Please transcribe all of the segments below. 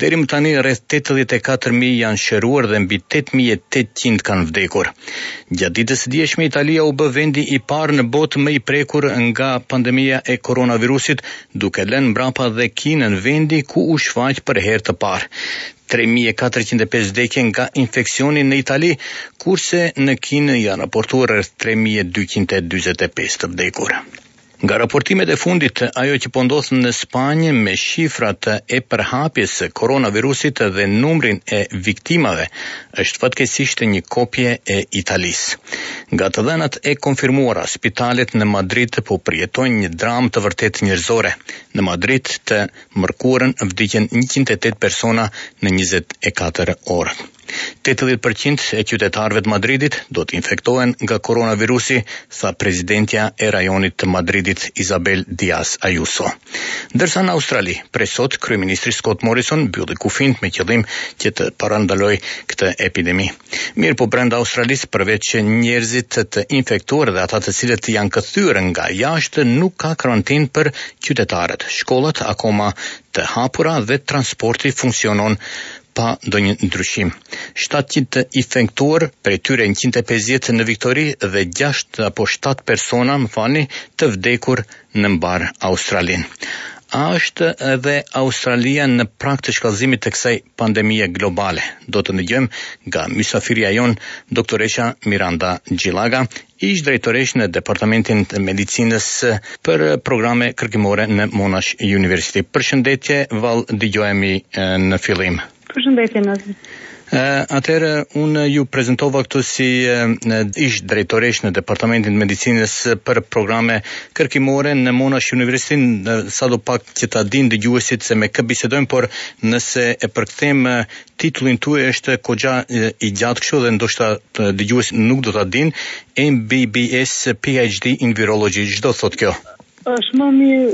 Deri më tani rreth tetëdhjetë e katër mijë janë shëruar dhe mbi tetë mijë e tetëqind kanë vdekur. Gjatë ditës së djeshme Italia u bë vendi i parë në botë më i prekur nga pandemia e koronavirusit, duke lënë mbrapa dhe Kinën, vendi ku u shfaq për herë të parë. Tre mijë e katërqind e pesë vdekje nga infeksioni në Itali, kurse në Kinë janë raportuar rreth tre mijë e dyqind e dyzet e pesë të vdekur. Nga raportimet e fundit, ajo që po ndodh në Spanjë me shifrat e përhapjes së koronavirusit dhe numrin e viktimave është fatkeqësisht një kopje e Italisë. Nga të dhënat e konfirmuara, spitalet në Madrid po përjetojnë një dramë të vërtetë njerëzore. Në Madrid të mërkurën vdiqën njëqind e tetë persona në njëzet e katër orë. Tetëdhjetë për qind e qytetarëve të Madridit do të infektohen nga koronavirusi, tha presidentja e rajonit të Madridit, Isabel Diaz Ayuso. Ndërsa në Australi, prej sot, kryeministri Scott Morrison mbylli kufinjtë me qëllim që të parandalojë këtë epidemi. Mirëpo brenda Australisë, përveç njerëzit të infektuar dhe ata të cilët janë kthyer nga jashtë, nuk ka karantinë për qytetarët. Shkollat akoma të hapura dhe transporti funksionon pa ndonjë ndryshim. Shtatë qind të infektuar, prej tyre njëqind e pesëdhjetë në Viktori dhe gjashtë apo shtatë persona, më falni, të vdekur në mbarë Australinë. A është edhe Australia në prag të shkallëzimit të kësaj pandemie globale? Do të ndëgjojmë nga mysafirja jonë, doktoresha Miranda Xhillaga, Ish drejtoreshë në Departamentin e Medicinës për Programe Kërkimore në Monash University. Përshëndetje, vallë dëgjohemi në fillim. Përshëndetje Nazmi. Atëherë unë ju prezantova këtu si ish drejtoreshë në Departamentin e Medicinës për Programe Kërkimore në Monash University, sado pak që ta dinë dëgjuesit se me kë bisedojmë, por nëse e përkthejmë Titullin tuaj është goxha i gjatë kështu dhe ndoshta dëgjuesit nuk do ta dinë, MBBS PhD in Virology, ç'do të thotë kjo? Është më mirë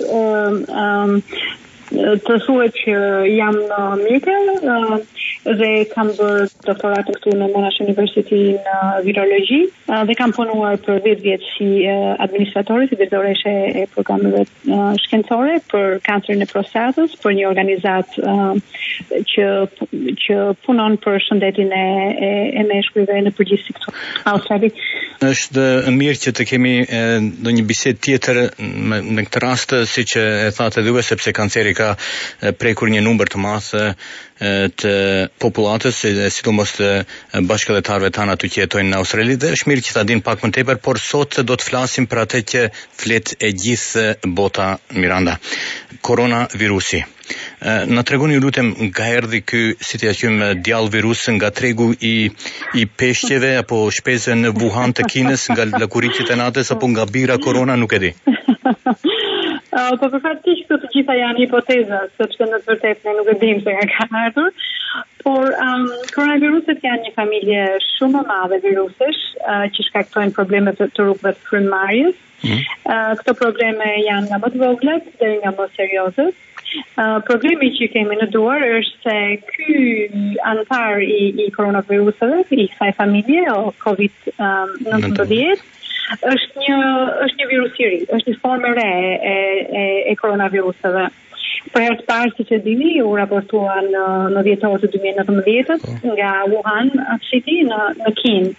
të thuhet që jam mjeke dhe kam bërë doktoratën këtu në Monash University në virologji dhe kam punuar për 10 vjet si administratore, si drejtoreshe e programeve shkencore për kancerin e prostatës, për një organizatë uh, që që punon për shëndetin e e, e meshkujve në përgjithësi këtu në Australi. Është mirë që të kemi ndonjë bisedë tjetër me, në këtë rast siç e thatë edhe ju sepse kanceri ka prekur një numër të madh të popullatës e sidomos të bashkëdhetarëve tanë atyre që jetojnë në Australi dhe është mirë që ta dinë pak më tepër, por sot do të flasim për atë që flet e gjithë bota Miranda. Korona virusi. Na tregoni ju lutem nga erdhi ky si ta quajmë djall virus nga tregu i i peshqeve apo shpesëve në Wuhan të Kinës nga lakuriqit e natës apo nga birra korona nuk e di. Uh, po për fat keq këto të gjitha janë hipoteza, sepse në të vërtetë ne nuk e dimë se nga ka ardhur. Por um, koronaviruset janë një familje shumë e madhe virusesh uh, që shkaktojnë probleme të, të rrugëve të frymëmarrjes. Mm. Uh, këto probleme janë nga më të voglat dhe nga më seriozet. Uh, problemi që kemi në duar është se ky anëtar i, i koronaviruseve, i kësaj familje, COVID-19, është një, është një virus i ri, është një formë e re e, e, e koronaviruseve. Për herë të parë, siç e dini, u raportua në, në dhjetor të 2019 po. nga Wuhan, City, në, në Kinë.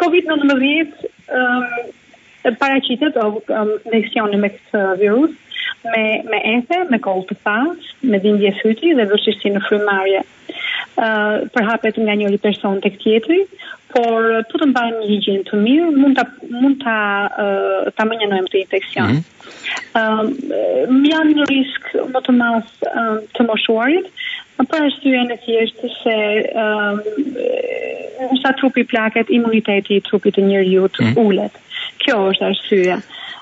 COVID-19 um, paraqitet, infeksioni me këtë virus me me ethe, me kollë të thatë, me dhimbje fyti dhe vështirësi në frymëmarrje. ë uh, përhapet nga njëri person tek tjetri, por po të mbajmë një higjienë të mirë, mund ta mund ta uh, ta mënjanojmë këtë infeksion. Mm -hmm. Ëm um, janë në risk më të madh um, të moshuarit, për arsyen e thjeshtë se um, sa trupi plaket, imuniteti i trupit të njeriut mm. ulet. Kjo është arsyeja.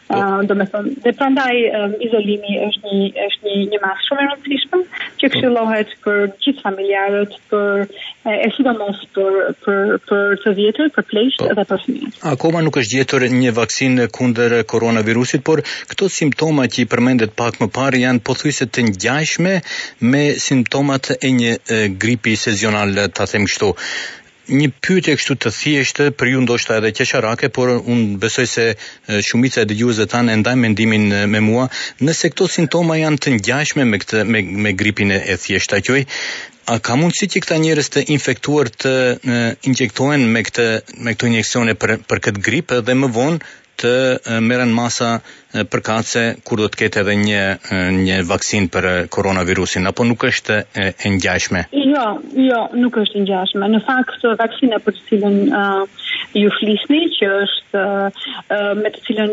Po. Ëm, domethënë, dhe prandaj um, izolimi është një është një një masë shumë e rëndësishme që këshillohet për gjithë familjarët, por e sidomos për për për të vjetrit, për pleqt po. dhe për fëmijët. Akoma nuk është gjetur një vaksinë kundër koronavirusit, por këto simptoma që i përmendët pak më parë janë pothuajse të ngjashme me simptomat e një gripi sezonal, ta them kështu. Një pyetje kështu të thjeshtë për ju ndoshta edhe qesharake, por unë besoj se Shumica e dëgjuesve tanë e ndajnë mendimin me mua, nëse këto simptoma janë të ngjashme me këtë me me gripin e e thjeshtë ta quaj, a ka mundësi që këta njerëz të infektuar të injektohen me këtë me këto injeksione për për këtë grip dhe më vonë të merren masa përkatëse kur do të ketë edhe një një vaksinë për koronavirusin, apo nuk është e e ngjashme? Jo, jo, nuk është e ngjashme. Në fakt, vaksina për cilën ju flisni që është me të cilën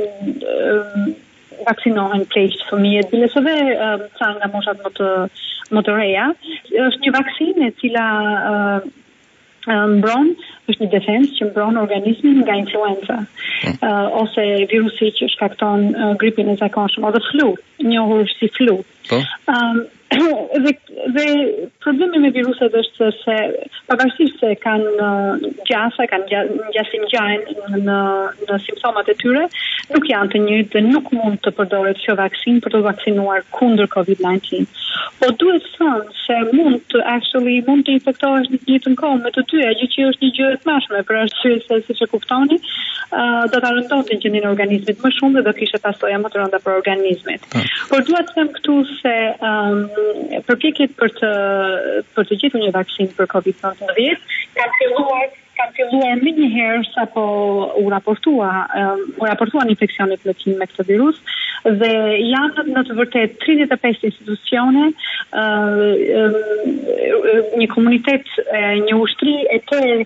vaksinohen pleqt fëmijët bile se dhe ca nga moshat më të më të reja është një vaksinë e cila mbron është një defensë që mbron organizmin nga influenca ose virusi që shkakton gripin e zakonshëm ose flu njohur si flu Po. Ëm dhe dhe problemi me viruset është se pavarësisht se kanë uh, gjasa, kanë ngjasim, ngjajnë në në simptomat e tyre, nuk janë të njëjtë dhe nuk mund të përdoret kjo vaksinë për t'u vaksinuar kundër COVID-19. Po duhet thënë se mund të actually mund të infektohesh në njëjtën kohë me të dyja, gjë që është një gjë e tmerrshme për arsye se siç e kuptoni, uh, do ta rëndonte gjendjen e organizmit më shumë dhe do kishte pasoja më të rënda për organizmin. Por dua ta them këtu se um, përpjekjet për të për të gjetur një vaksinë për COVID-19 kanë filluar kanë filluar menjëherë sapo u raportua, um, u raportuan infeksionet me tim me këtë virus dhe janë në të vërtetë 35 institucione, uh, um, një komunitet, uh, një ushtri e tërë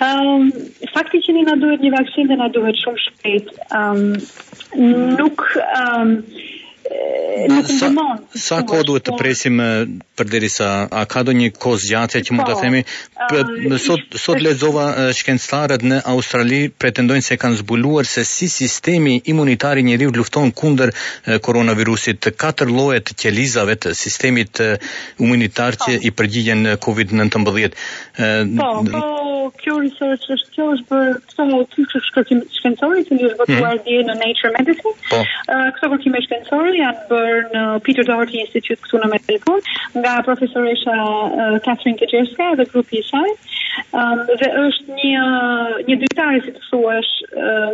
Um, fakti që një na duhet një vaksinë dhe na duhet shumë shpejt, um, nuk... Um, nuk sa, ndihmon. Sa kohë duhet të po. presim përderisa a ka ndonjë kohëzgjatje që mund ta po. themi? Në sot sot lexova shkencëtarët në Australi pretendojnë se e kanë zbuluar se si sistemi imunitar i njeriut lufton kundër koronavirusit të katër lloje të qelizave të sistemit imunitar që po. i përgjigjen COVID-19. Po, po, kjo research është kjo është për këtë, me të cilin kërkim shkencor, që është botuar mm. dje në Nature Medicine. Po. Uh, këto kërkime shkencore janë bërë në Peter Doherty Institute këtu në Melbourne, nga profesoresha uh, Katherine Kedzierska dhe grupi i saj. Um, dhe është një, një dritare, si të thuash,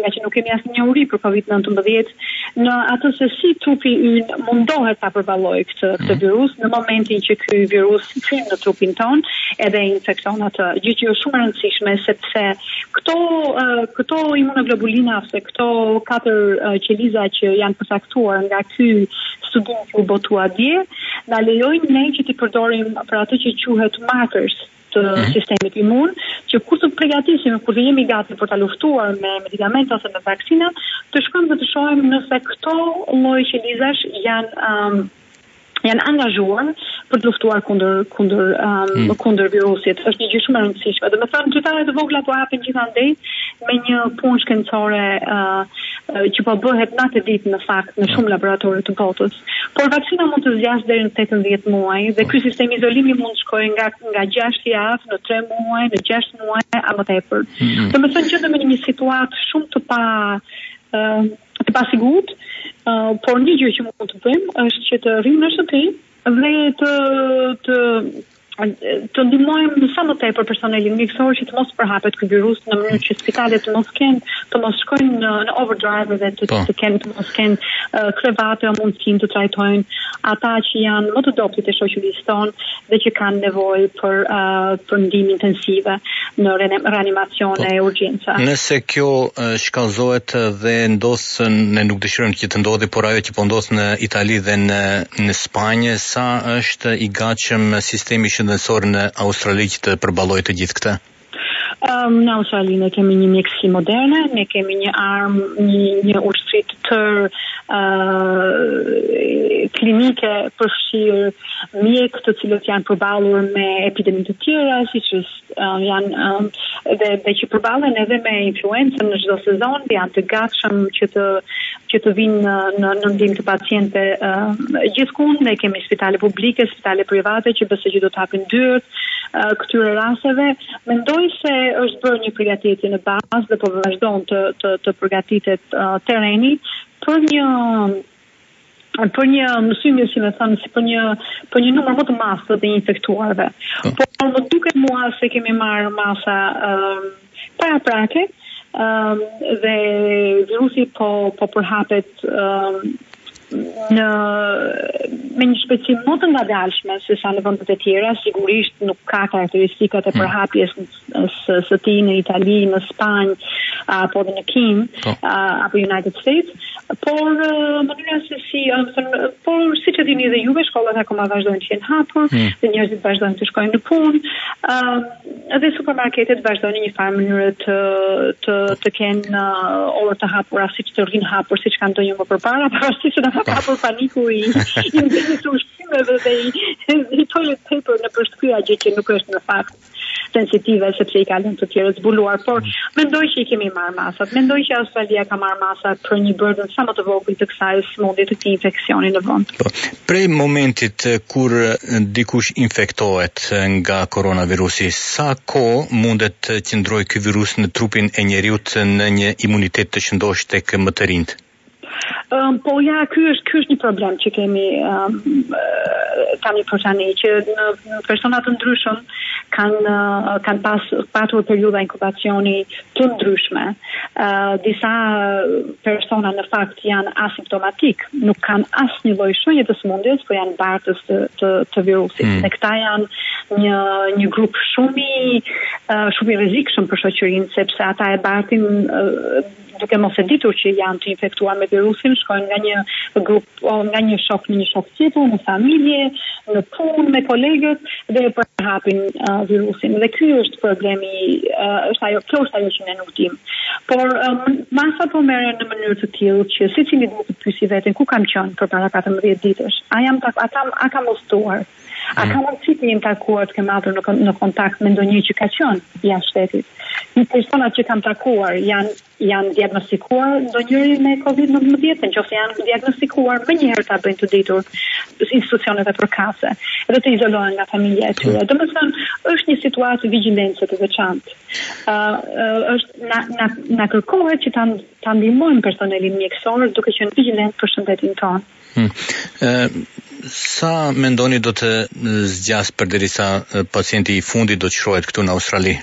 ngaqë nuk kemi asnjë njohuri për COVID-19, në atë se si trupi ynë mundohet ta përballojë këtë, këtë mhm. virus, në momentin që ky virus hyn në trupin ton, edhe infekton atë, gjë që është shumë e rëndësishme, sepse këto, këto imunoglobulina, ose këto katër qeliza që janë përcaktuar nga ky studim që u botua dje, na lejojnë ne që t'i përdorim për atë që quhet markers, të mhm. sistemit imun, që kur të përgatisim, kur të jemi gati për ta luftuar me medikamente ose me vaksina, të shkojmë dhe të shohim nëse këto lloj qelizash janë um, janë angazhuar për të luftuar kundër kundër um, mm. kundër virusit. Është një gjë shumë e rëndësishme. Domethënë dritare të vogla po hapen gjithandej me një punë shkencore uh, që po bëhet natë e ditë në fakt në shumë laboratorë të botës. Por vaksina mund të zgjasë deri në tetëmbëdhjetë muaj dhe ky sistem izolimi mund të shkojë nga nga gjashtë javë në tre muaj, në gjashtë muaj a më tepër. Mm -hmm. Domethënë që jemi në një situatë shumë të pa uh, të pasigurt, uh, por një gjë që mund të bëjmë është që të rrimë në shtëpi dhe të të të ndihmojmë sa më tepër personelin mjekësor që të mos përhapet ky virus në mënyrë që spitalet të mos kenë, të mos shkojnë në, në overdrive dhe të, po. të kenë të mos kenë uh, krevate apo mundësinë të trajtojnë ata që janë më të dobëtit e shoqërisë tonë dhe që kanë nevojë për uh, për ndihmë intensive në reanimacione po. e urgjenca. Nëse kjo uh, shkallëzohet dhe ndos se ne nuk dëshirojmë që të ndodhi, por ajo që po ndodh në Itali dhe në në Spanjë, sa është i gatshëm sistemi shëndetësor në Australi që të përballojë të gjithë këtë? Um, në Australi ne kemi një mjekësi moderne, ne kemi një armë, një, një ushtri të tërë uh, klinike përfshirë mjekë të cilët janë përballur me epidemi të tjera, siç është janë dhe dhe që përballen edhe me influencën në çdo sezon, janë të gatshëm që të që të vijnë në në, në ndihmë të pacientëve uh, gjithkund, ne kemi spitale publike, spitale private që besoj që do të hapin dyert uh, këtyre rasteve. Mendoj se është bërë një përgatitje në bazë dhe po vazhdon të të të përgatitet uh, terreni për një Për një mësymje si më thënë, si për një për një numër më të madh të të infektuarve. Po. Por më duket mua se kemi marrë masa ë uh, paraprake ë uh, dhe virusi po po përhapet ë uh, në me një shpejtësi më të ngadalshme se sa në vendet e tjera, sigurisht nuk ka karakteristikat e hmm. përhapjes në së, së tij në Itali, në Spanjë, apo dhe në Kinë, po. apo United States, por mënyra se si, por siç e dini dhe juve, shkollat akoma vazhdojnë të jenë hapur, mm. dhe njerëzit vazhdojnë të shkojnë në punë, dhe supermarketet vazhdojnë një farë mënyrë të, të, të kenë orë të hapura, si të rrinë hapur, siç kanë ndenjur më përpara, por siç ka po. hapur paniku i, i blerjes së ushqimeve dhe i, i toilet paper më bën përshtypje gjë që nuk është në fakt sensitive sepse i ka lënë të tjerët zbuluar, por mm. mendoj që i kemi marrë masat. Mendoj që Australia ka marrë masat për një burden sa më të vogël të kësaj sëmundje të këtij infeksioni në vend. Po, prej momentit kur dikush infektohet nga koronavirusi, sa kohë mundet të qëndrojë ky virus në trupin e njeriut në një imunitet të shëndoshë tek më të rinjtë? Um, po ja, ky është ky është një problem që kemi um, tani për tani që në persona të ndryshëm kanë kanë pas patur periudha inkubacioni të ndryshme. Uh, disa persona në fakt janë asimptomatik, nuk kanë asnjë lloj shenjë të sëmundjes, por janë bartës të të, të virusit. Mm. Dhe këta janë një një grup shumë i uh, shumë i rrezikshëm për shoqërinë sepse ata e bartin uh, duke mos e ditur që janë të infektuar me virusin, shkojnë nga një grup, nga një shok në një shok tjetër, në familje, në punë me kolegët dhe e përhapin uh, virusin. Dhe ky është problemi, uh, është ajo, kjo është ajo që ne nuk dimë. Por um, masa po merren në mënyrë të tillë që secili duhet të pyesi veten ku kam qenë përpara 14 ditësh. A jam ta, a kam a kam ustuar? A ka mundësi të jem takuar të kem ardhur në, në kontakt me ndonjë që ka qenë jashtë shtetit? Personat që kam takuar janë janë diagnostikuar ndonjëri me COVID-19, në qoftë se janë diagnostikuar menjëherë ta bëjnë të ditur institucioneve përkatëse dhe të izolohen nga familja e tyre. Domethënë, është një situatë vigjilence të veçantë. Ë uh, është na na na kërkohet që ta ta ndihmojmë personelin mjekësor duke qenë vigjilent për shëndetin tonë. Hmm. E, sa mendoni do të zgjas përderisa pacienti i fundit do të shërohet këtu në Australi?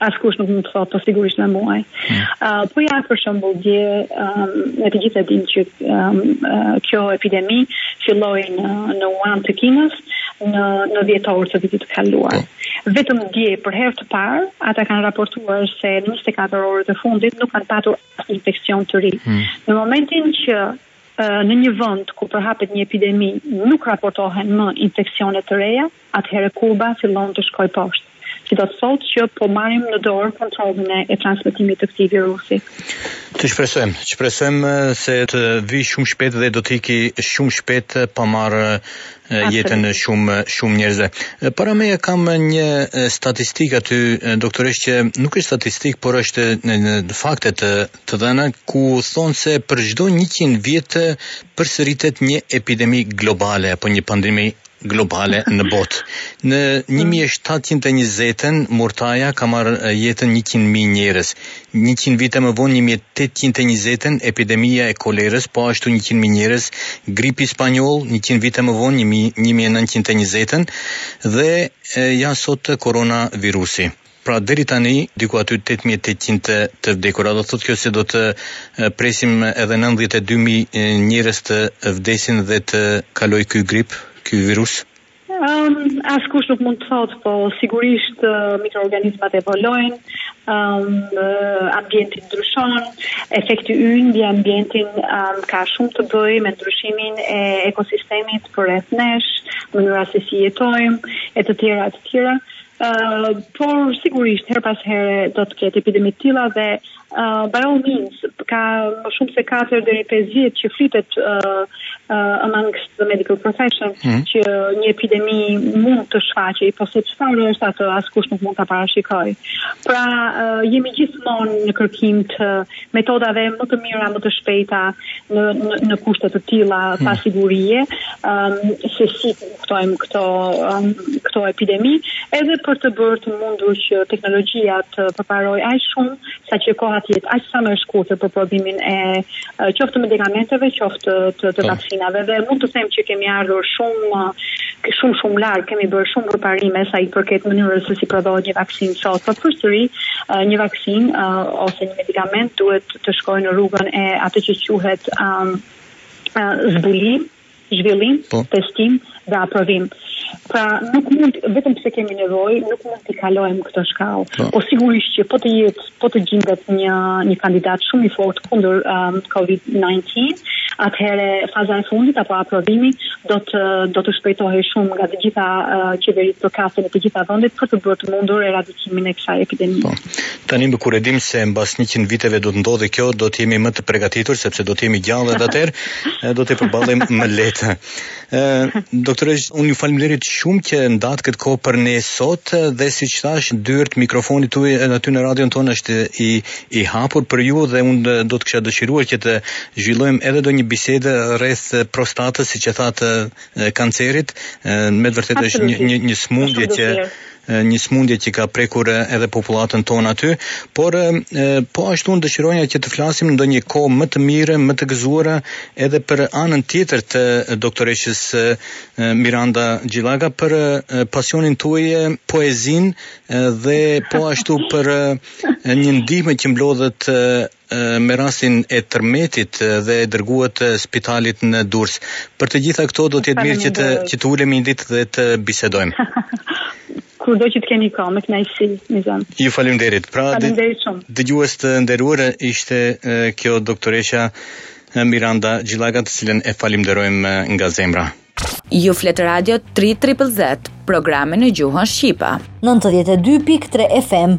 Askush nuk mund të thotë, po sigurisht në muaj. Hmm. Uh, po ja, për shembull dje, um, ne të gjithë e dimë që um, uh, kjo epidemi filloi në, në Wuhan të Kinës, në, në dhjetor të vitit të kaluar. Hmm. Vetëm dje për herë të parë, ata kanë raportuar se në 24 orët e fundit nuk kanë patur asnjë infeksion të ri. Hmm. Në momentin që Në një vend ku përhapet një epidemi, nuk raportohen më infeksione të reja, atëherë kurba fillon të shkojë poshtë. Që do të thotë që po marrim në dorë kontrollin e, e transmetimit të këtij virusi. Të shpresojmë, të shpresojmë se të vijë shumë shpejt dhe do të iki shumë shpejt pa marrë jetën e shumë shumë njerëzve. Para meje kam një statistikë aty doktoreshë që nuk është statistikë, por është në, në fakte të të dhëna ku thonë se për çdo njëqind vjet përsëritet një epidemi globale apo një pandemi globale në botë. Në një mijë e shtatëqind e njëzetën, murtaja ka marrë jetën njëqind mijë njerëz. Njëqind vite më vonë, një mijë e tetëqind e njëzetën, epidemia e kolerës, po ashtu njëqind mijë njerëz, gripi spanjoll, njëqind vite më vonë, një mijë e nëntëqind e njëzetën, dhe ja sot koronavirusi. Pra deri tani diku aty tetë mijë e tetëqind të vdekur. A do të thotë kjo se do të presim edhe nëntëdhjetë e dy mijë njerëz të vdesin dhe të kalojë ky grip, ky virus? Ëm, askush nuk mund të thotë, po sigurisht mikroorganizmat evolojnë, ëm ambienti ndryshon, efekti ynë mbi ambientin ka shumë të bëjë me ndryshimin e ekosistemit përreth nesh, mënyra se si jetojmë e të tjera e të tjera. Ëh, por sigurisht herë pas here do të ketë epidemi të tilla dhe uh, by all means ka më shumë se 4 deri 5 vjet që flitet uh, uh, amongst the medical profession mm -hmm. që një epidemi mund të shfaqej, po se çfarë është atë askush nuk mund ta parashikojë. Pra uh, jemi gjithmonë në kërkim të metodave më të mira, më të shpejta në në, në kushte të tilla hmm. pasigurie, ëm um, se si të luftojmë këto um, këto epidemi, edhe për të bërë të mundur që teknologjia të përparojë aq shumë sa që koha të jetë aq sa më e shkurtër për prodhimin e qoftë medikamenteve, qoftë të, të po. vaksinave dhe mund të them që kemi ardhur shumë shumë shumë larg, kemi bërë shumë përparime sa i përket mënyrës se si prodhohet një vaksinë sot, por përsëri një vaksinë ose një medikament duhet të shkojë në rrugën e atë që quhet um, zbulim, zhvillim, po. testim dhe aprovim. Pra nuk mund vetëm pse kemi nevojë, nuk mund t'i kalojmë këto shkallë. Po. po sigurisht që po të jetë, po të gjindet një një kandidat shumë i fortë kundër um, COVID-19, atëherë faza e fundit apo aprovimi do të do të shpejtohej shumë nga të gjitha uh, qeveritë përkatëse në të gjitha vendet për të bërë të mundur eradikimin e kësaj epidemie. Po. Tani meqë e dim se mbas 100 viteve do të ndodhë kjo, do të jemi më të përgatitur sepse do të jemi gjallë edhe atëherë, do të përballojmë më lehtë. Ë, doktoreshë, unë ju falënderoj shumë që ndatë këtë kohë për ne sot dhe siç thashë, dyert e mikrofonit tuaj edhe aty në radion tonë është i i hapur për ju dhe unë do të kisha dëshirë që të zhvillojmë edhe ndonjë bisedë rreth prostatës, siç e thatë kancerit, me të vërtetë është një një një smundje që një smundje që ka prekur edhe popullatën tonë aty, por po ashtu unë dëshironja që të flasim ndonjë kohë më të mirë, më të gëzuara edhe për anën tjetër të doktoreshës Miranda Xhilaga për pasionin tuaj, poezinë dhe po ashtu për një ndihmë që mblodhët me rastin e tërmetit dhe e dërguat spitalit në Durrës. Për të gjitha këto do të jetë mirë që të që të ulemi një ditë dhe të bisedojmë. Kurdo që të keni kohë, me kënaqësi, më zoni. Ju faleminderit. Pra, faleminderit shumë. Dëgjues të nderuar, ishte kjo doktoresha Miranda Xhilaga, të cilën e falimderojmë nga zemra. Ju flet radio tri tripëll zet, programi në gjuhën shqipe. Nëntëdhjetë e dy pikë tre FM.